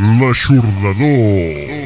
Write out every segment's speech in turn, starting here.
l'aixordador.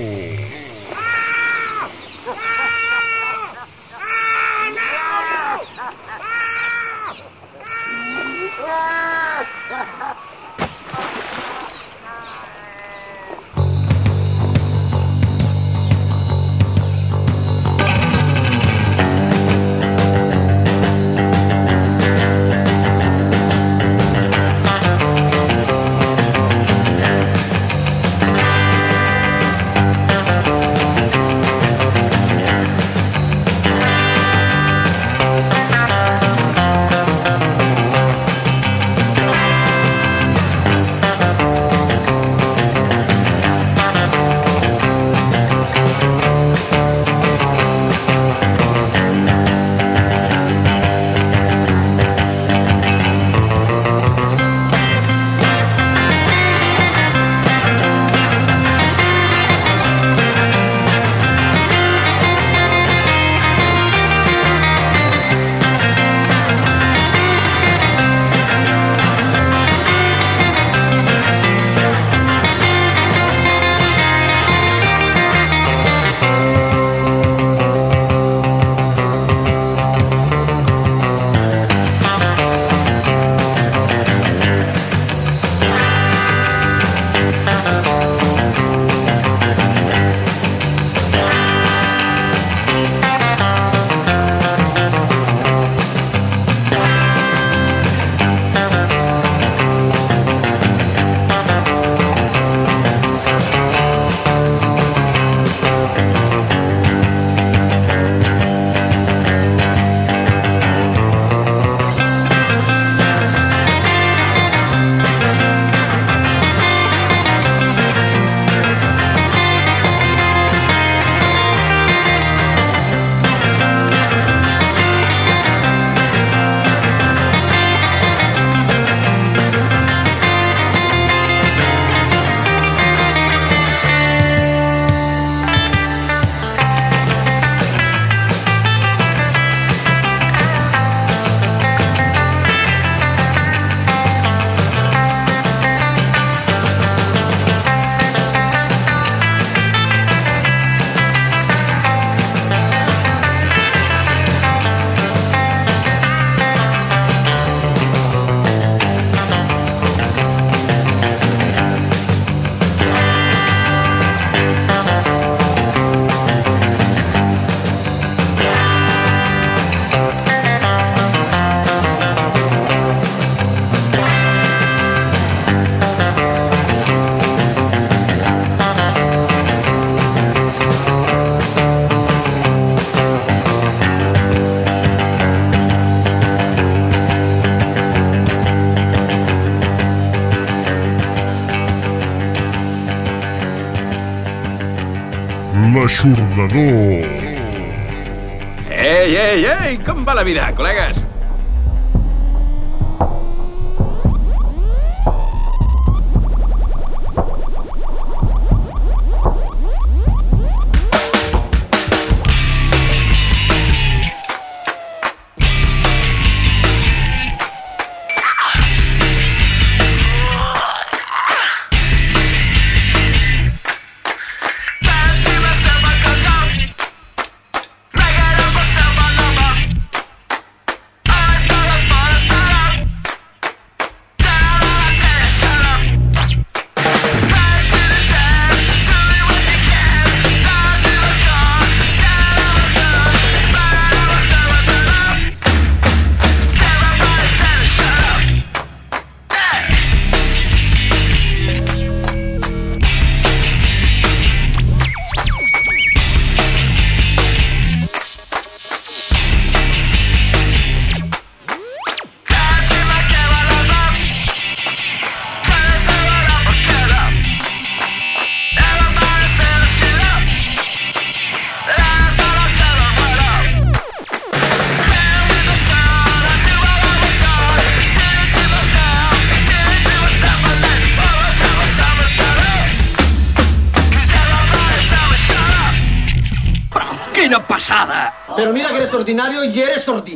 Ei, ei, ei, com va la vida, col·legues?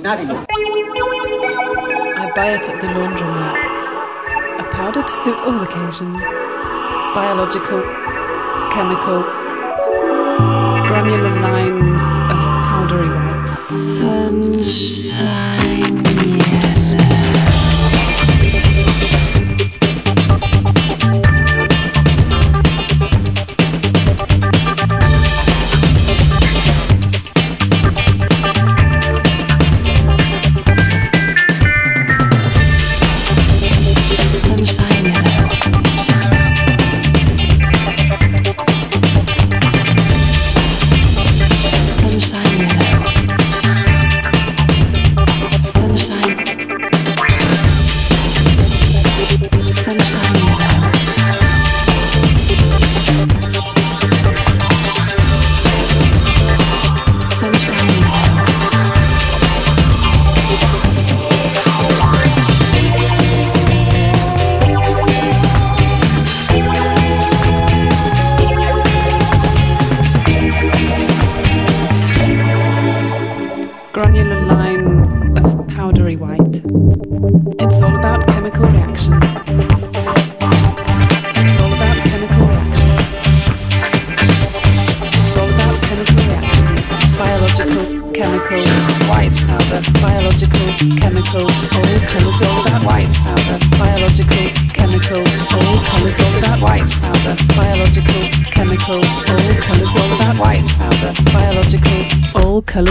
not even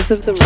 colours of the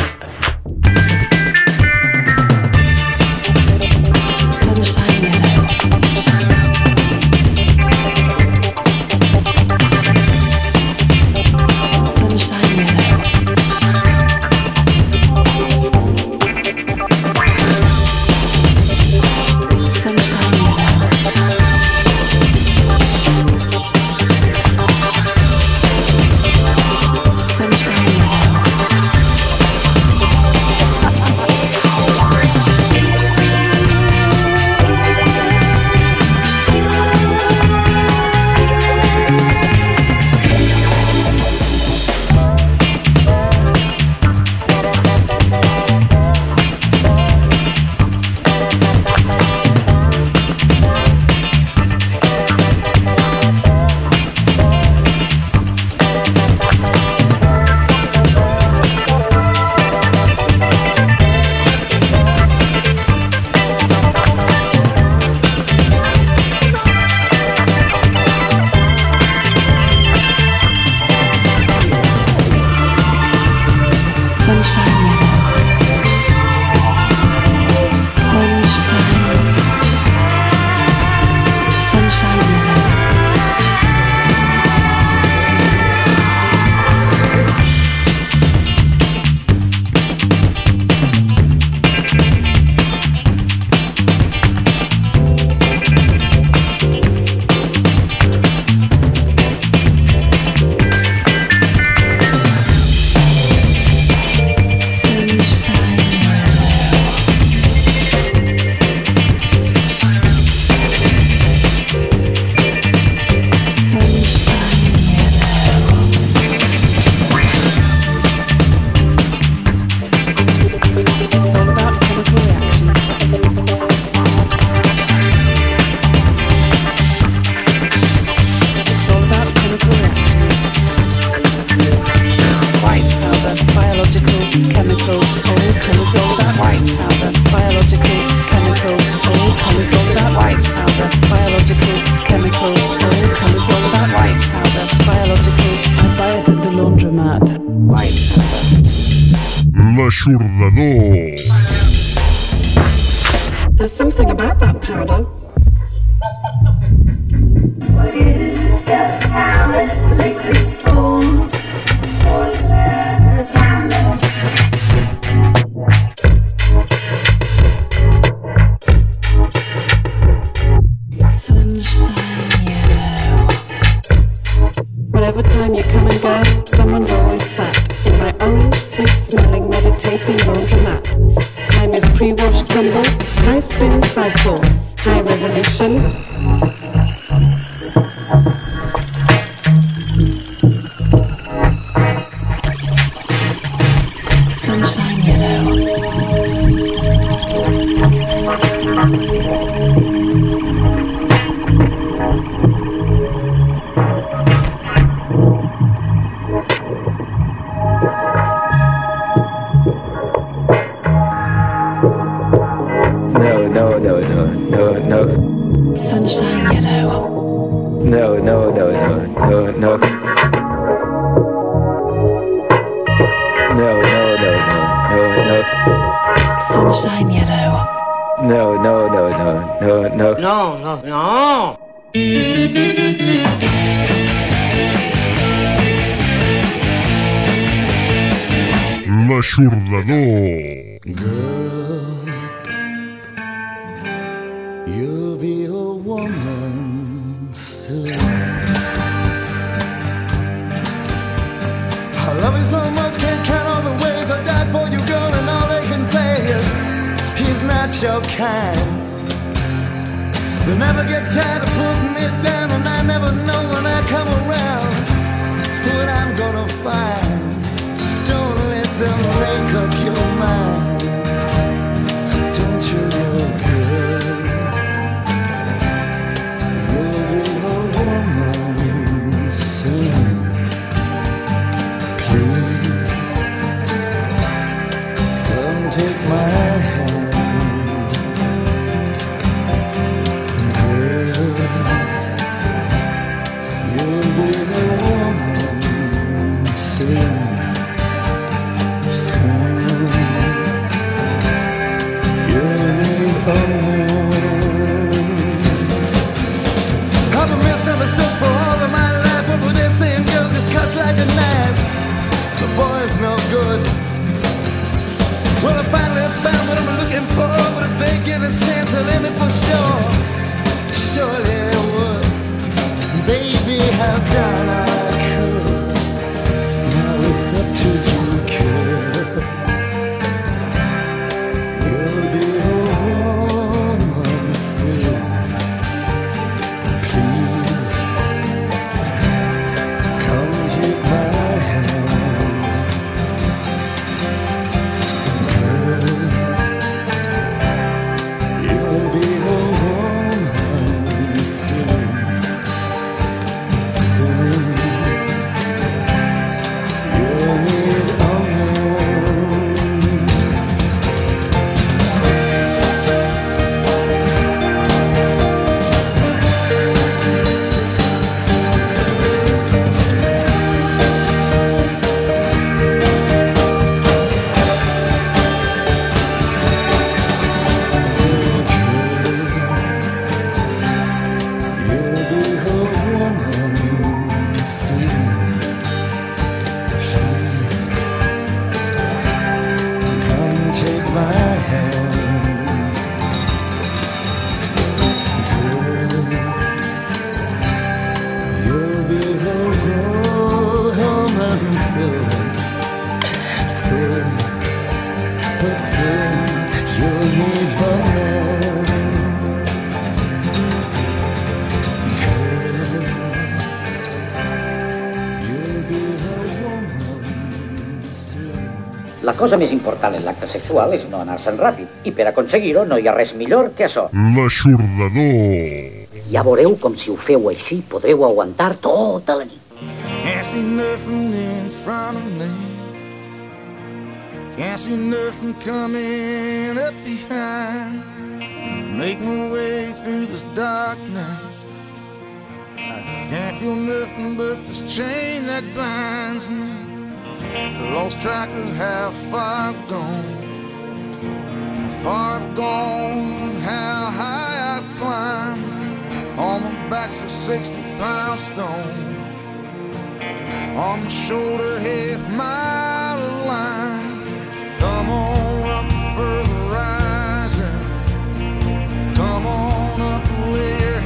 not your kind. They never get tired of putting me down, and I never know when I come around what I'm gonna find. Don't let them make up it. Surely they would. Baby, how done cosa més important en l'acte sexual és no anar-se'n ràpid, i per aconseguir-ho no hi ha res millor que això. L'aixordador. Ja veureu com si ho feu així podreu aguantar tota la nit. Can't see nothing in front of me. Can't see nothing coming up behind. Make my way through this darkness. I can't feel nothing but this chain that binds me. Lost track of how far I've gone. How far I've gone, how high I've climbed. On my back's a 60 pound stone. On my shoulder, half mile of line. Come on up for the rising. Come on up, lay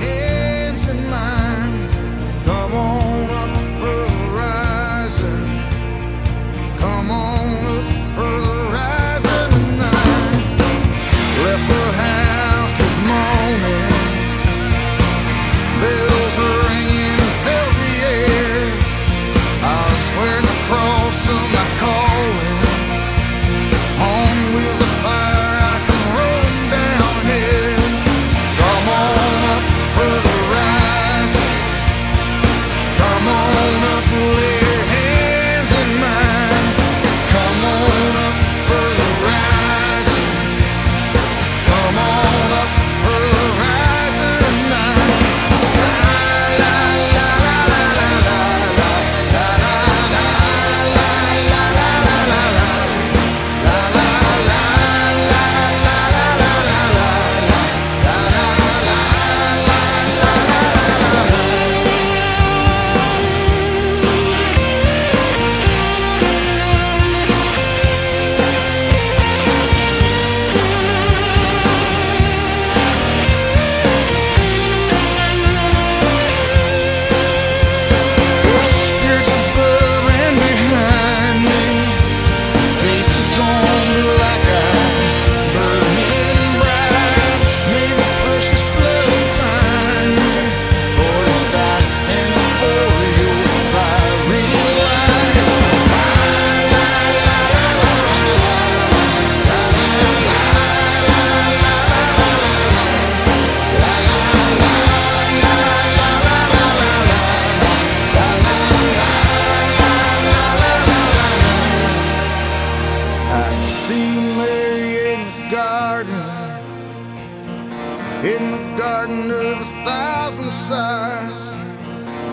garden of a thousand sighs.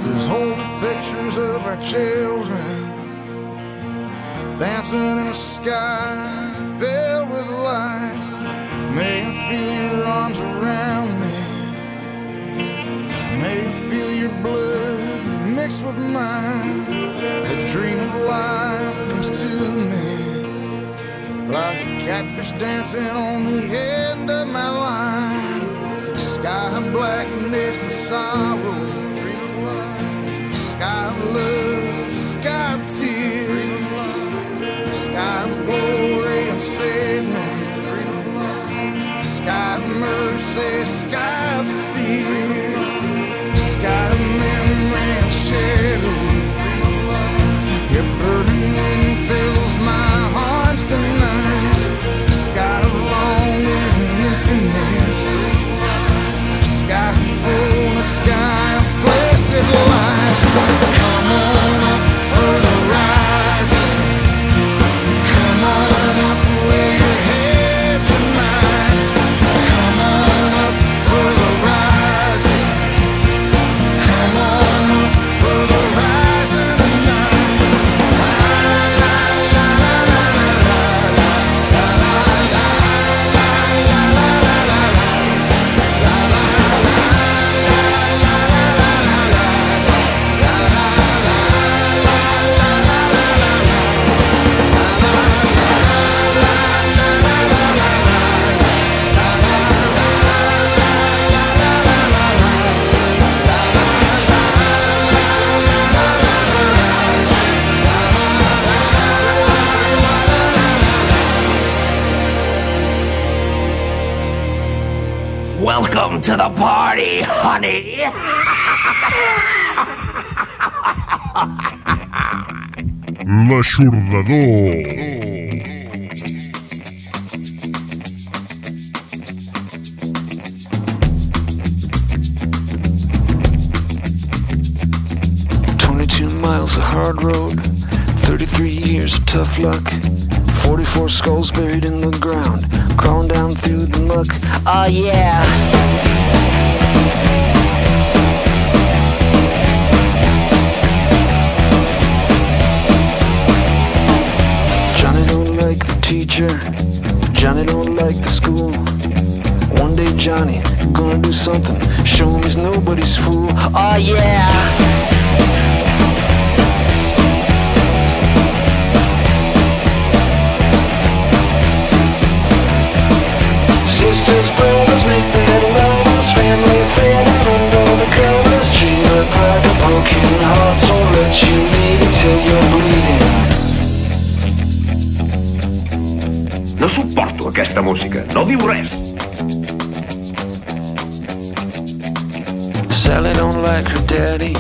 There's holy pictures of our children dancing in a sky filled with light. May I feel your arms around me. May I feel your blood mixed with mine. The dream of life comes to me like a catfish dancing on the end of my line. Sky blackness and sorrow, dream of life. Sky of love, sky of tears, sky of glory and sadness, sky of mercy, sky of fear, sky of memory and shadow. Welcome to the party, honey. L'Eixordador. Miles of hard road, thirty-three years of tough luck, forty-four skulls buried in the ground, crawling down through the muck. Oh yeah. Nobody's fool. Oh yeah. Sisters, brothers, make their lovers Family affair down under the covers Treat her like a broken heart So let you lead until you're bleeding No suporto aquesta música. No diu res. Sally don't like her daddy.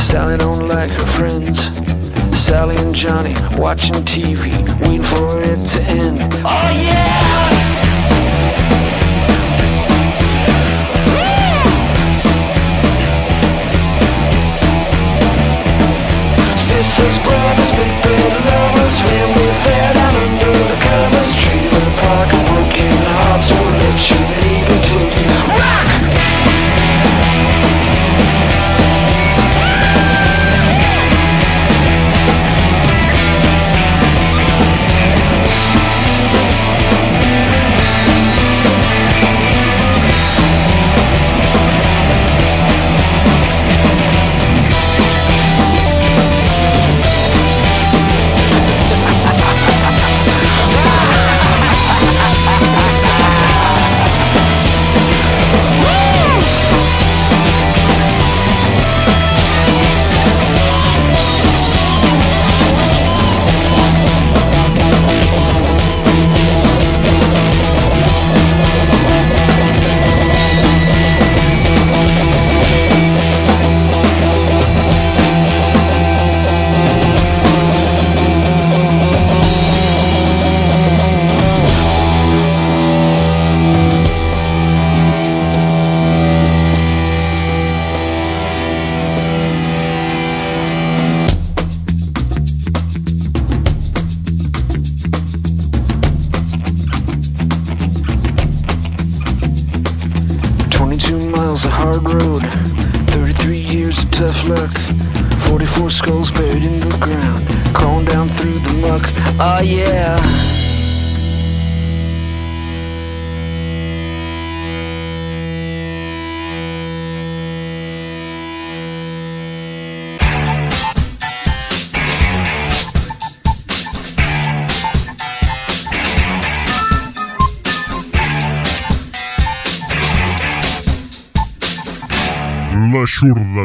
Sally don't like her friends. Sally and Johnny watching TV, waiting for it to end. Oh yeah! Sisters, brothers, big bad lovers, family fair down under the covers. Treat them like a broken heart, so let you leave until you rock.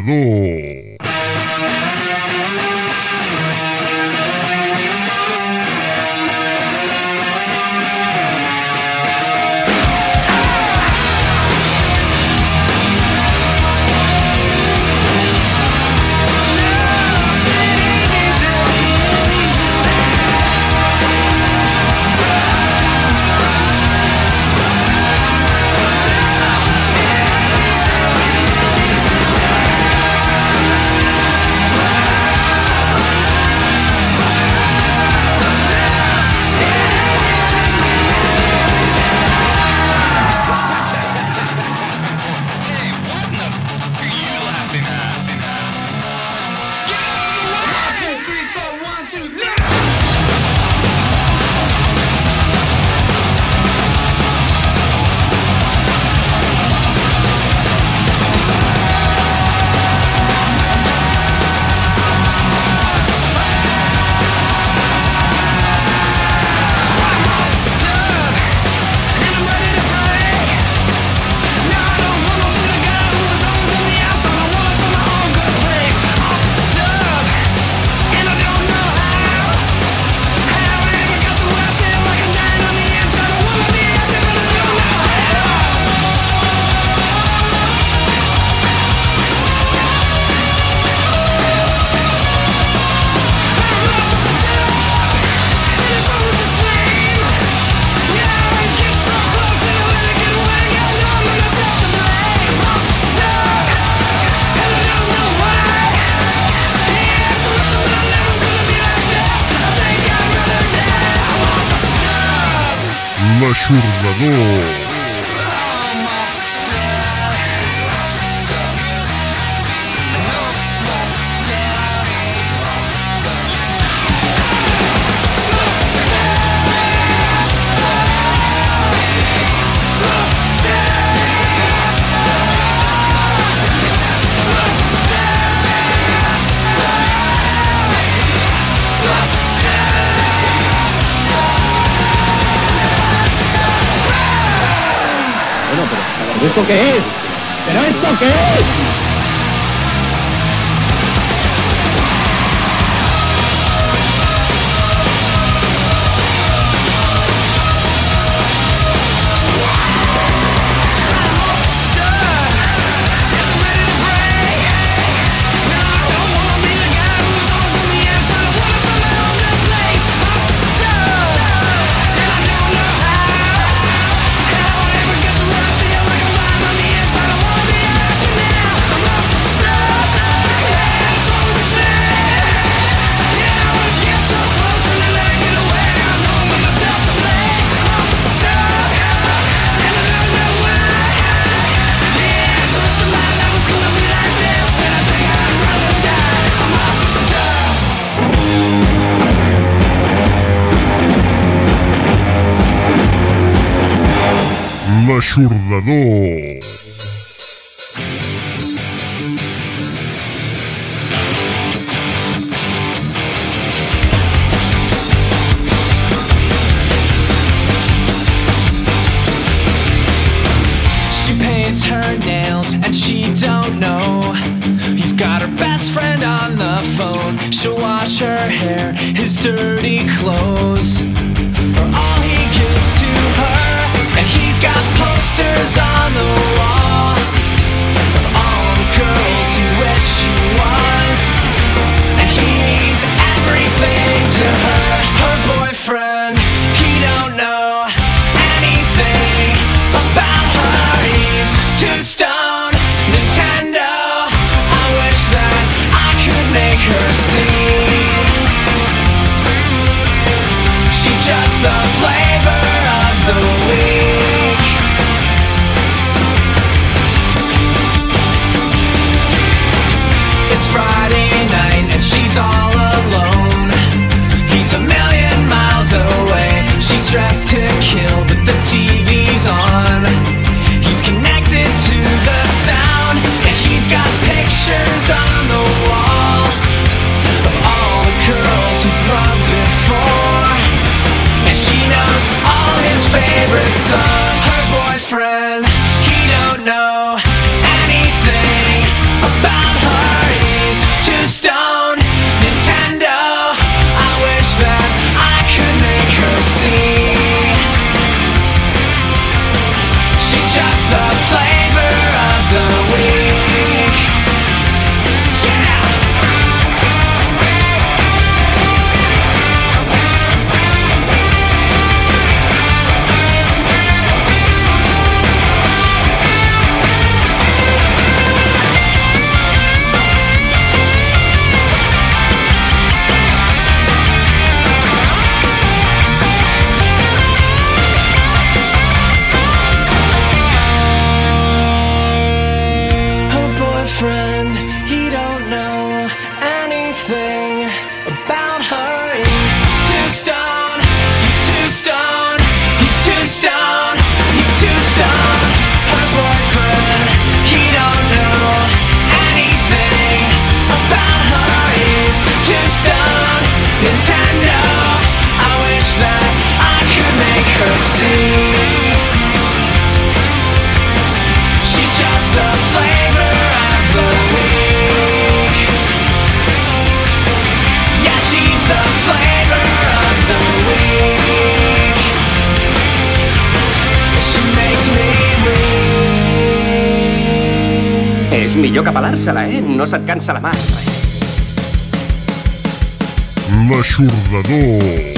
L'Eixordador. pelar-se-la, eh? No se't cansa la mà, res. L'aixordador.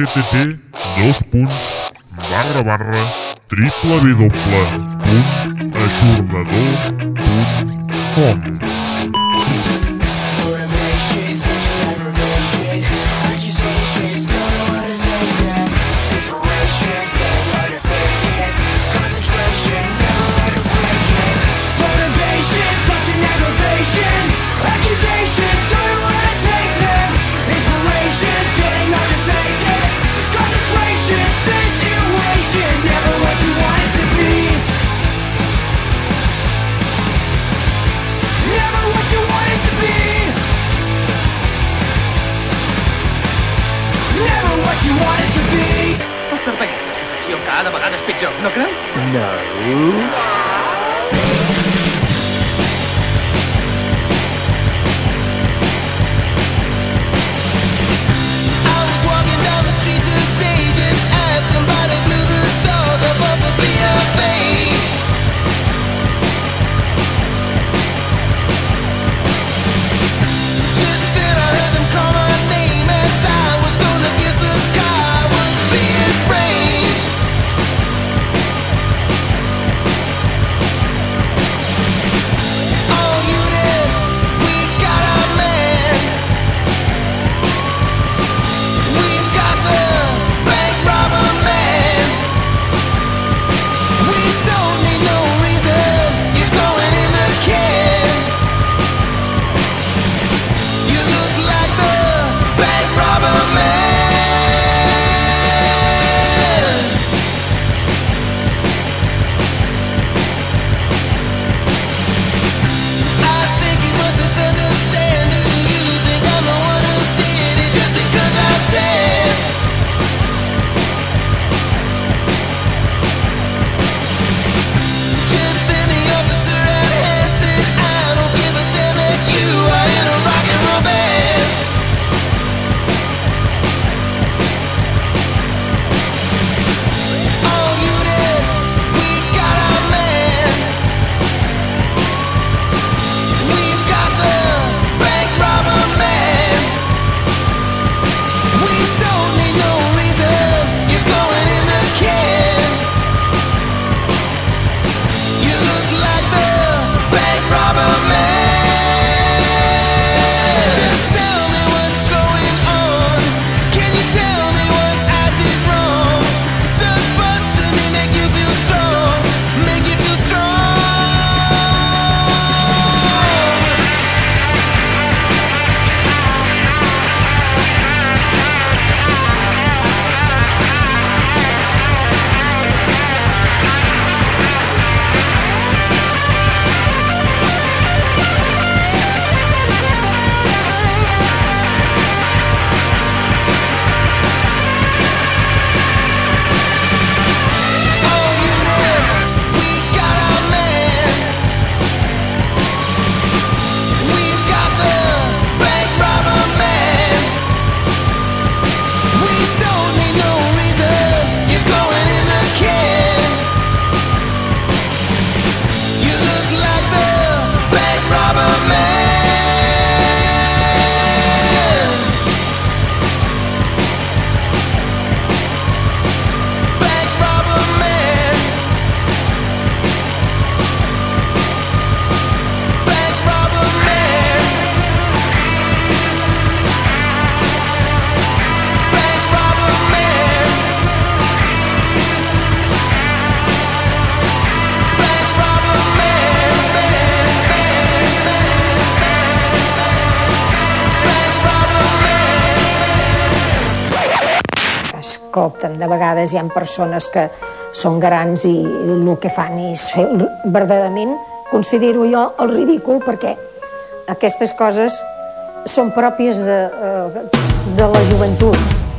http dos punts barra barra com. ¿No? No. vegades hi ha persones que són grans i el que fan és fer verdaderament, considero jo, el ridícul, perquè aquestes coses són pròpies de, eh, de la joventut.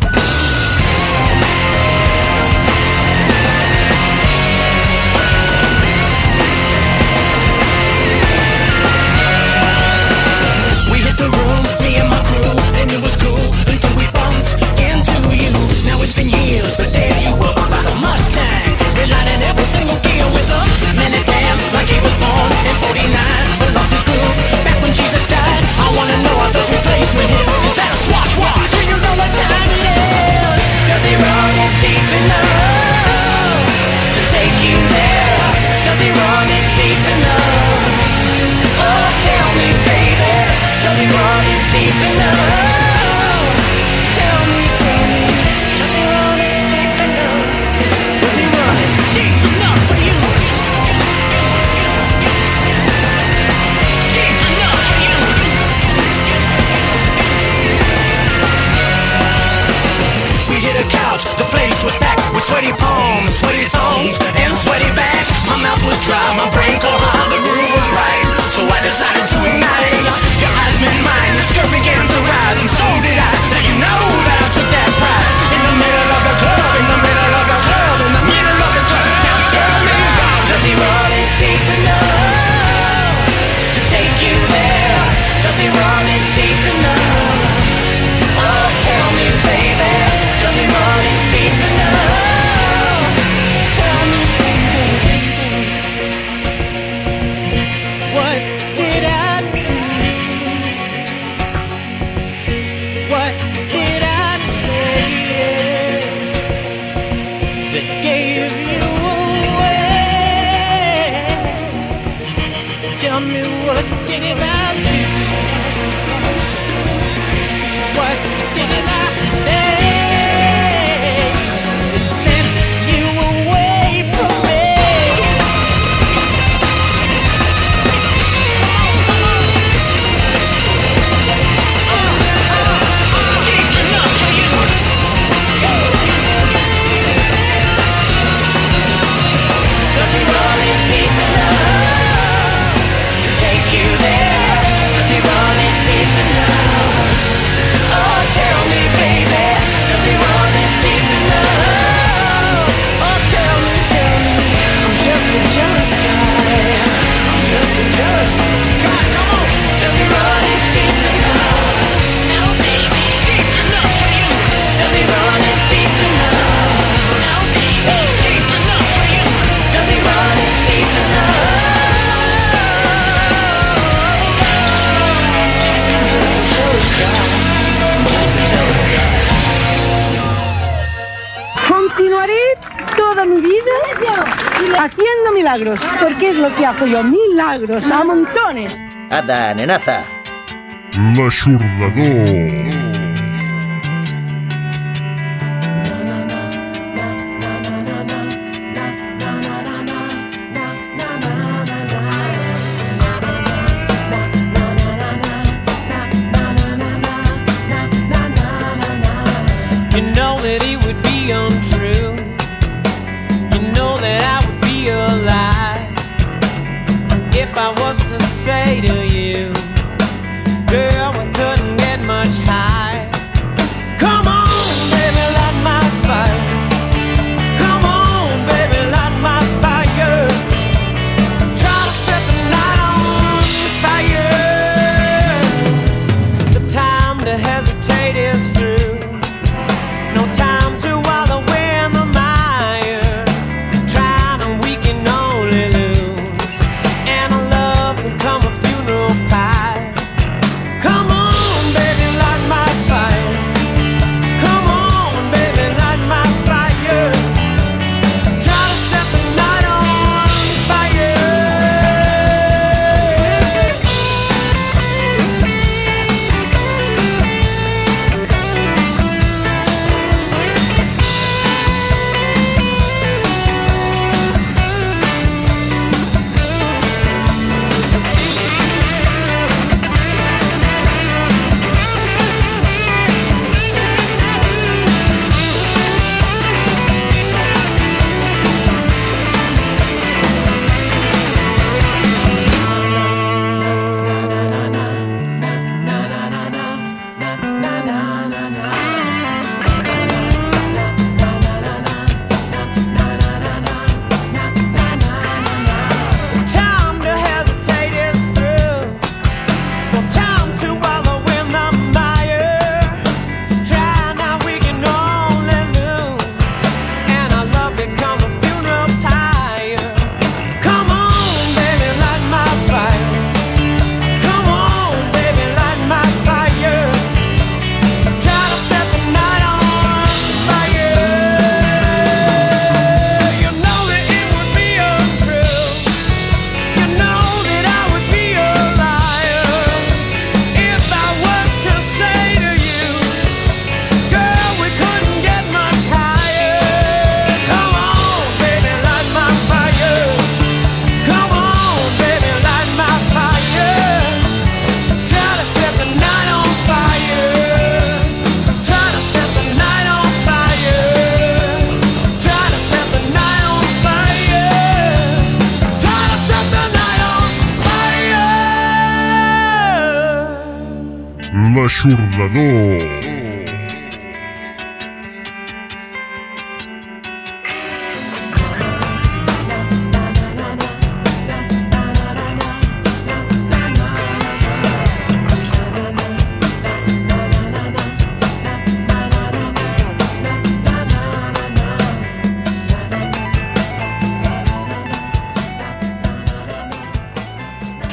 Ada, nenaza! La What's to say to you.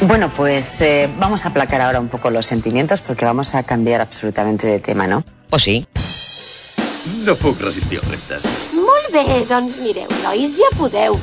Bueno, pues eh, vamos a aplacar ahora un poco los sentimientos porque vamos a cambiar absolutamente de tema, ¿no? Pues sí. No puc resistir els. Molt bé, doncs mireu-lo, ja podeu.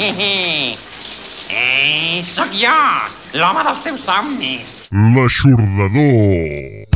Eh, sóc jo, l'home dels teus somnis. L'aixordador.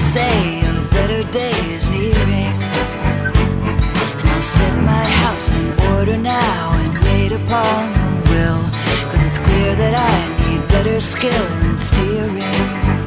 say a better day is nearing. I'll set my house in order now and wait upon the will. Cause it's clear that I need better skill in steering.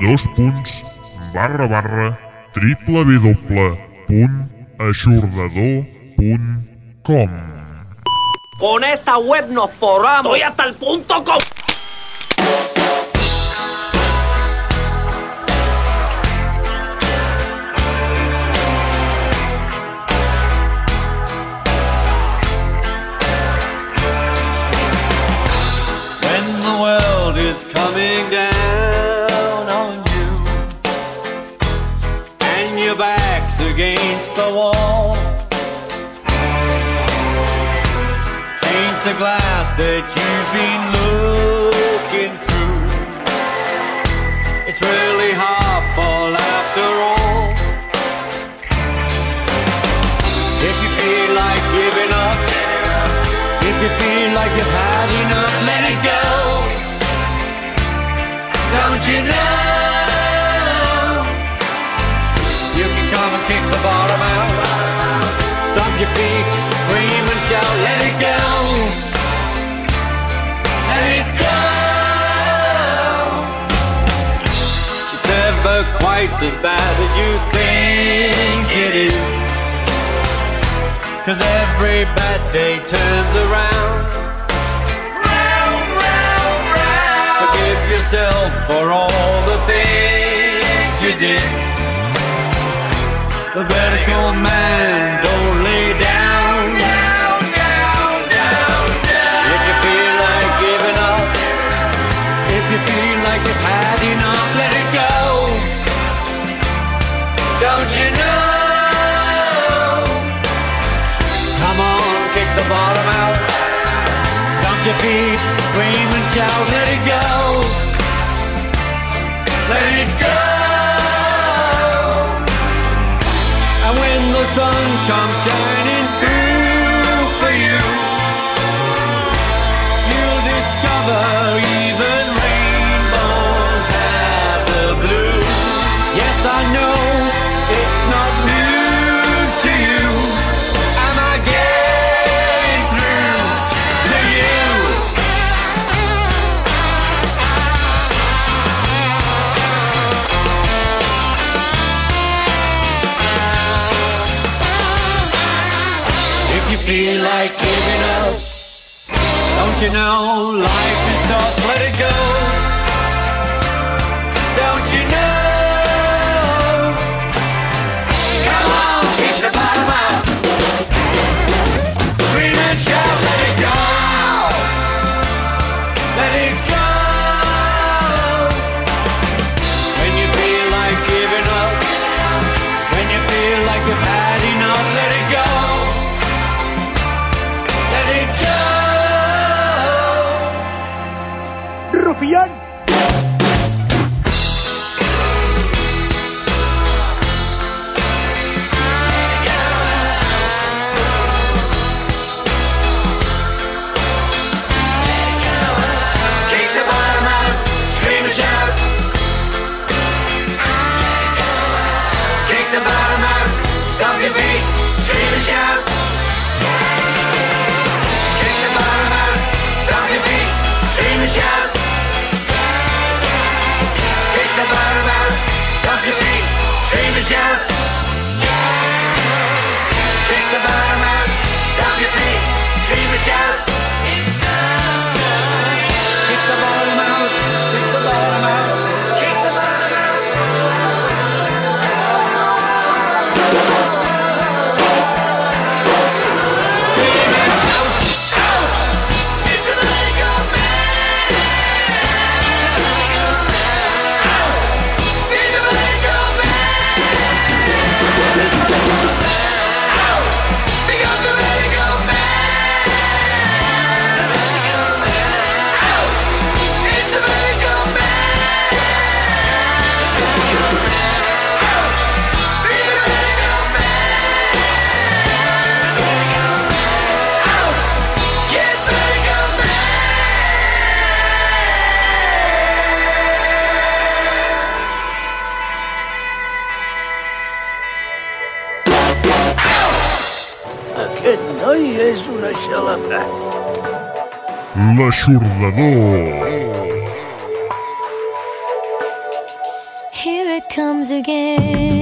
dos punts, barra barra, www.ajornador.com Con esta web nos forramos. Hoy hasta el punto com. coming down. the wall. Change the glass that you've been looking through. It's really hard harmful after all. If you feel like giving up, if you feel like you feet. Shout, let it go. Let it go. It's never quite as bad as you think it is. Cause every bad day turns around. Round, round, round. Forgive yourself for all the things you did the vertical man. defeat. Scream and shout, let it go. Let it go. And when the sun comes shining. you know life is tough, let it go. Here it comes again.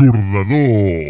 L'Eixordador.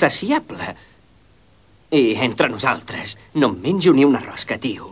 insaciable. I entre nosaltres, no em menjo ni una rosca, tio.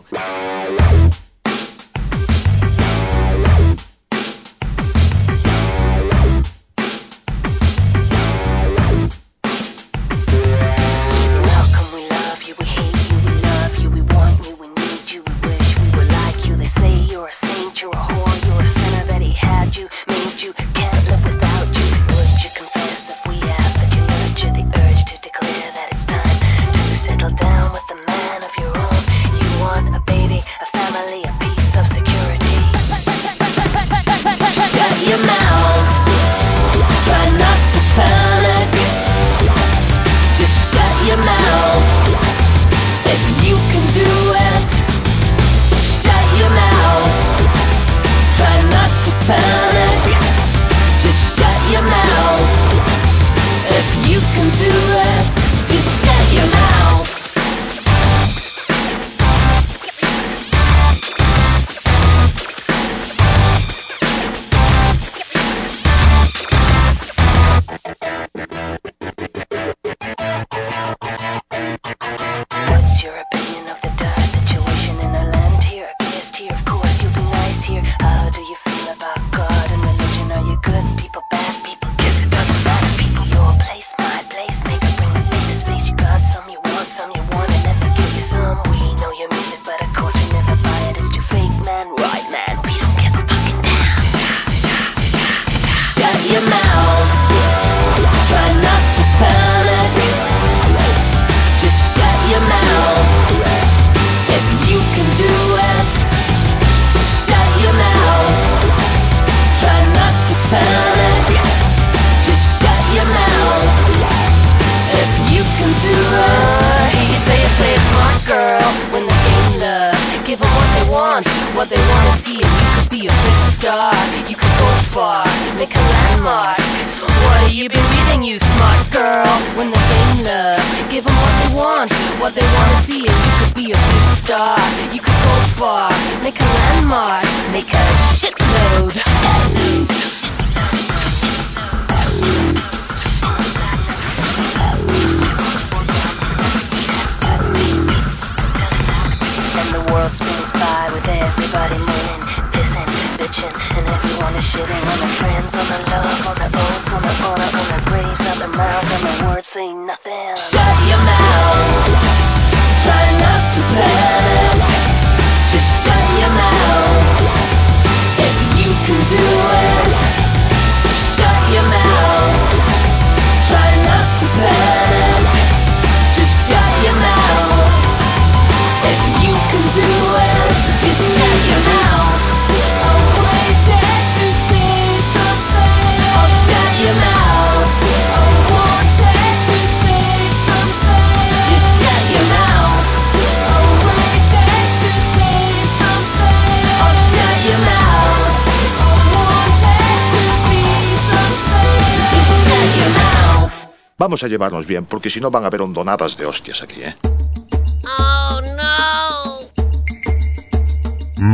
Vamos a llevarnos bien, porque si no van a haber hondonadas de hostias aquí, ¿eh?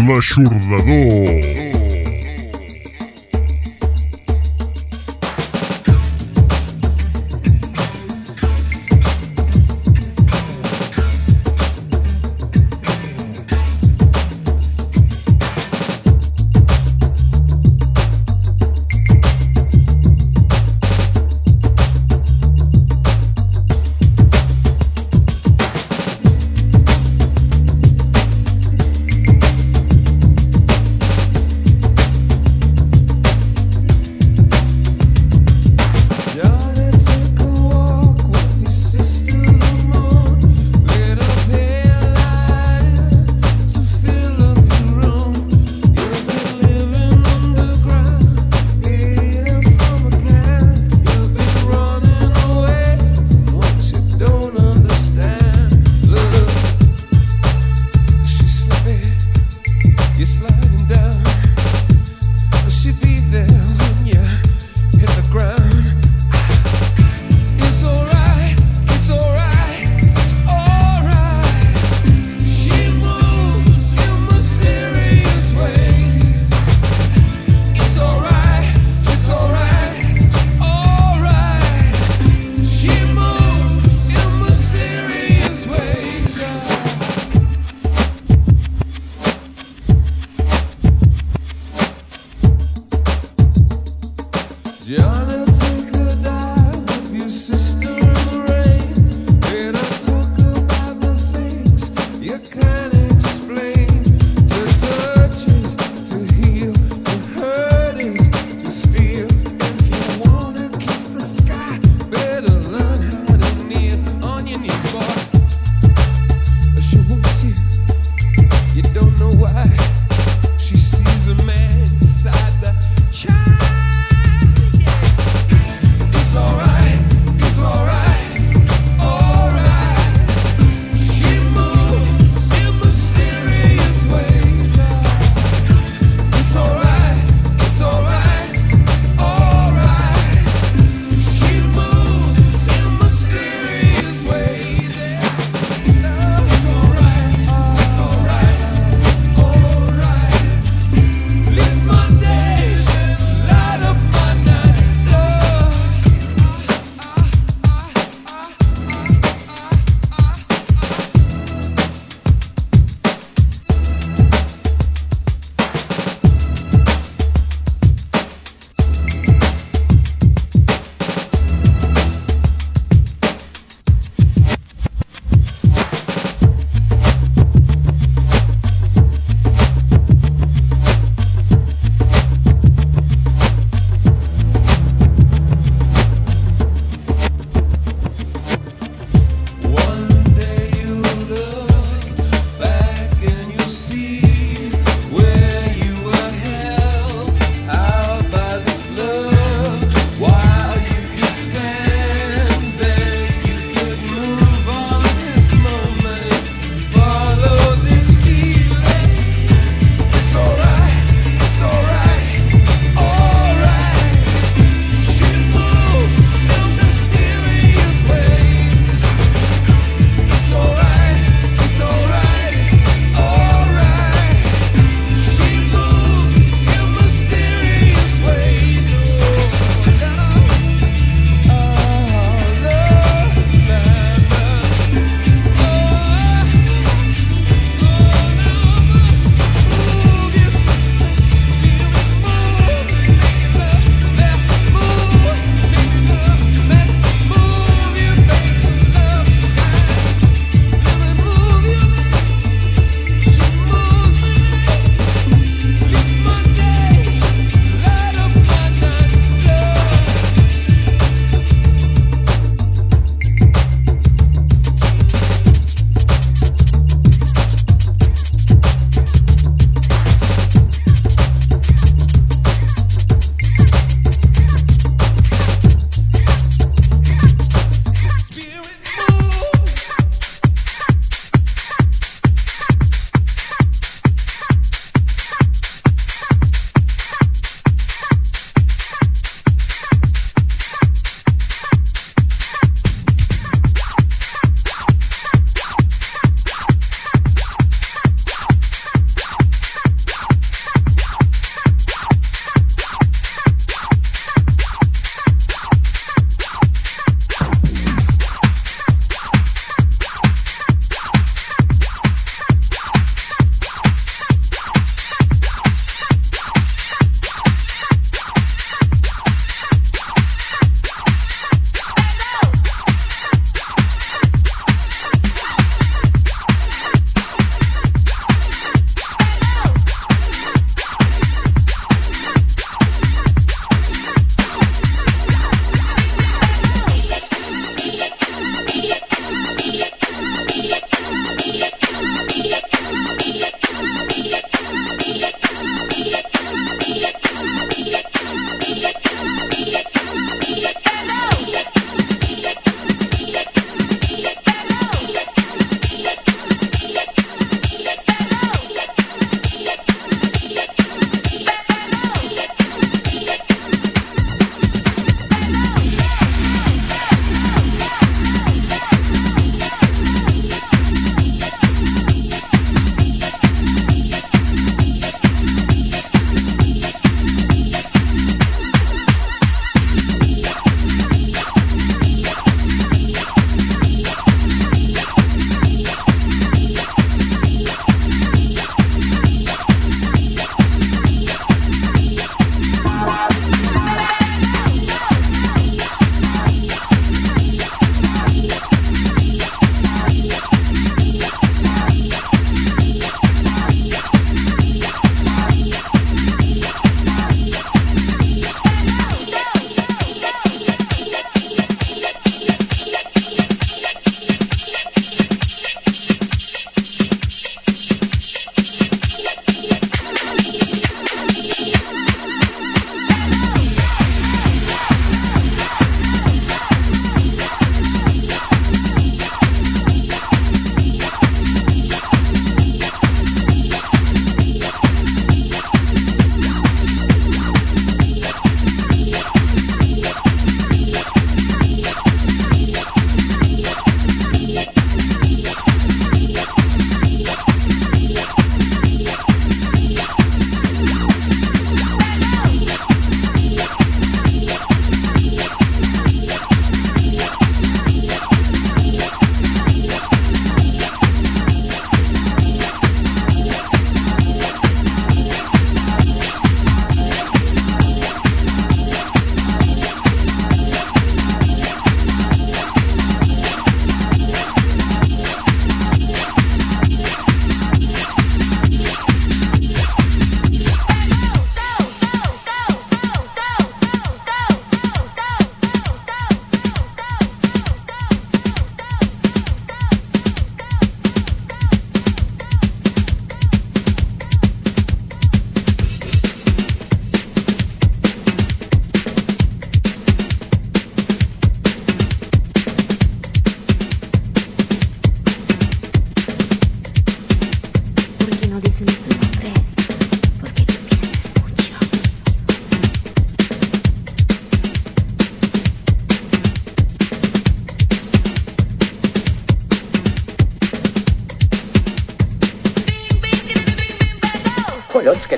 L'aixordador. no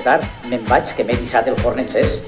tard? Me'n vaig, que m'he dissat el forn encès.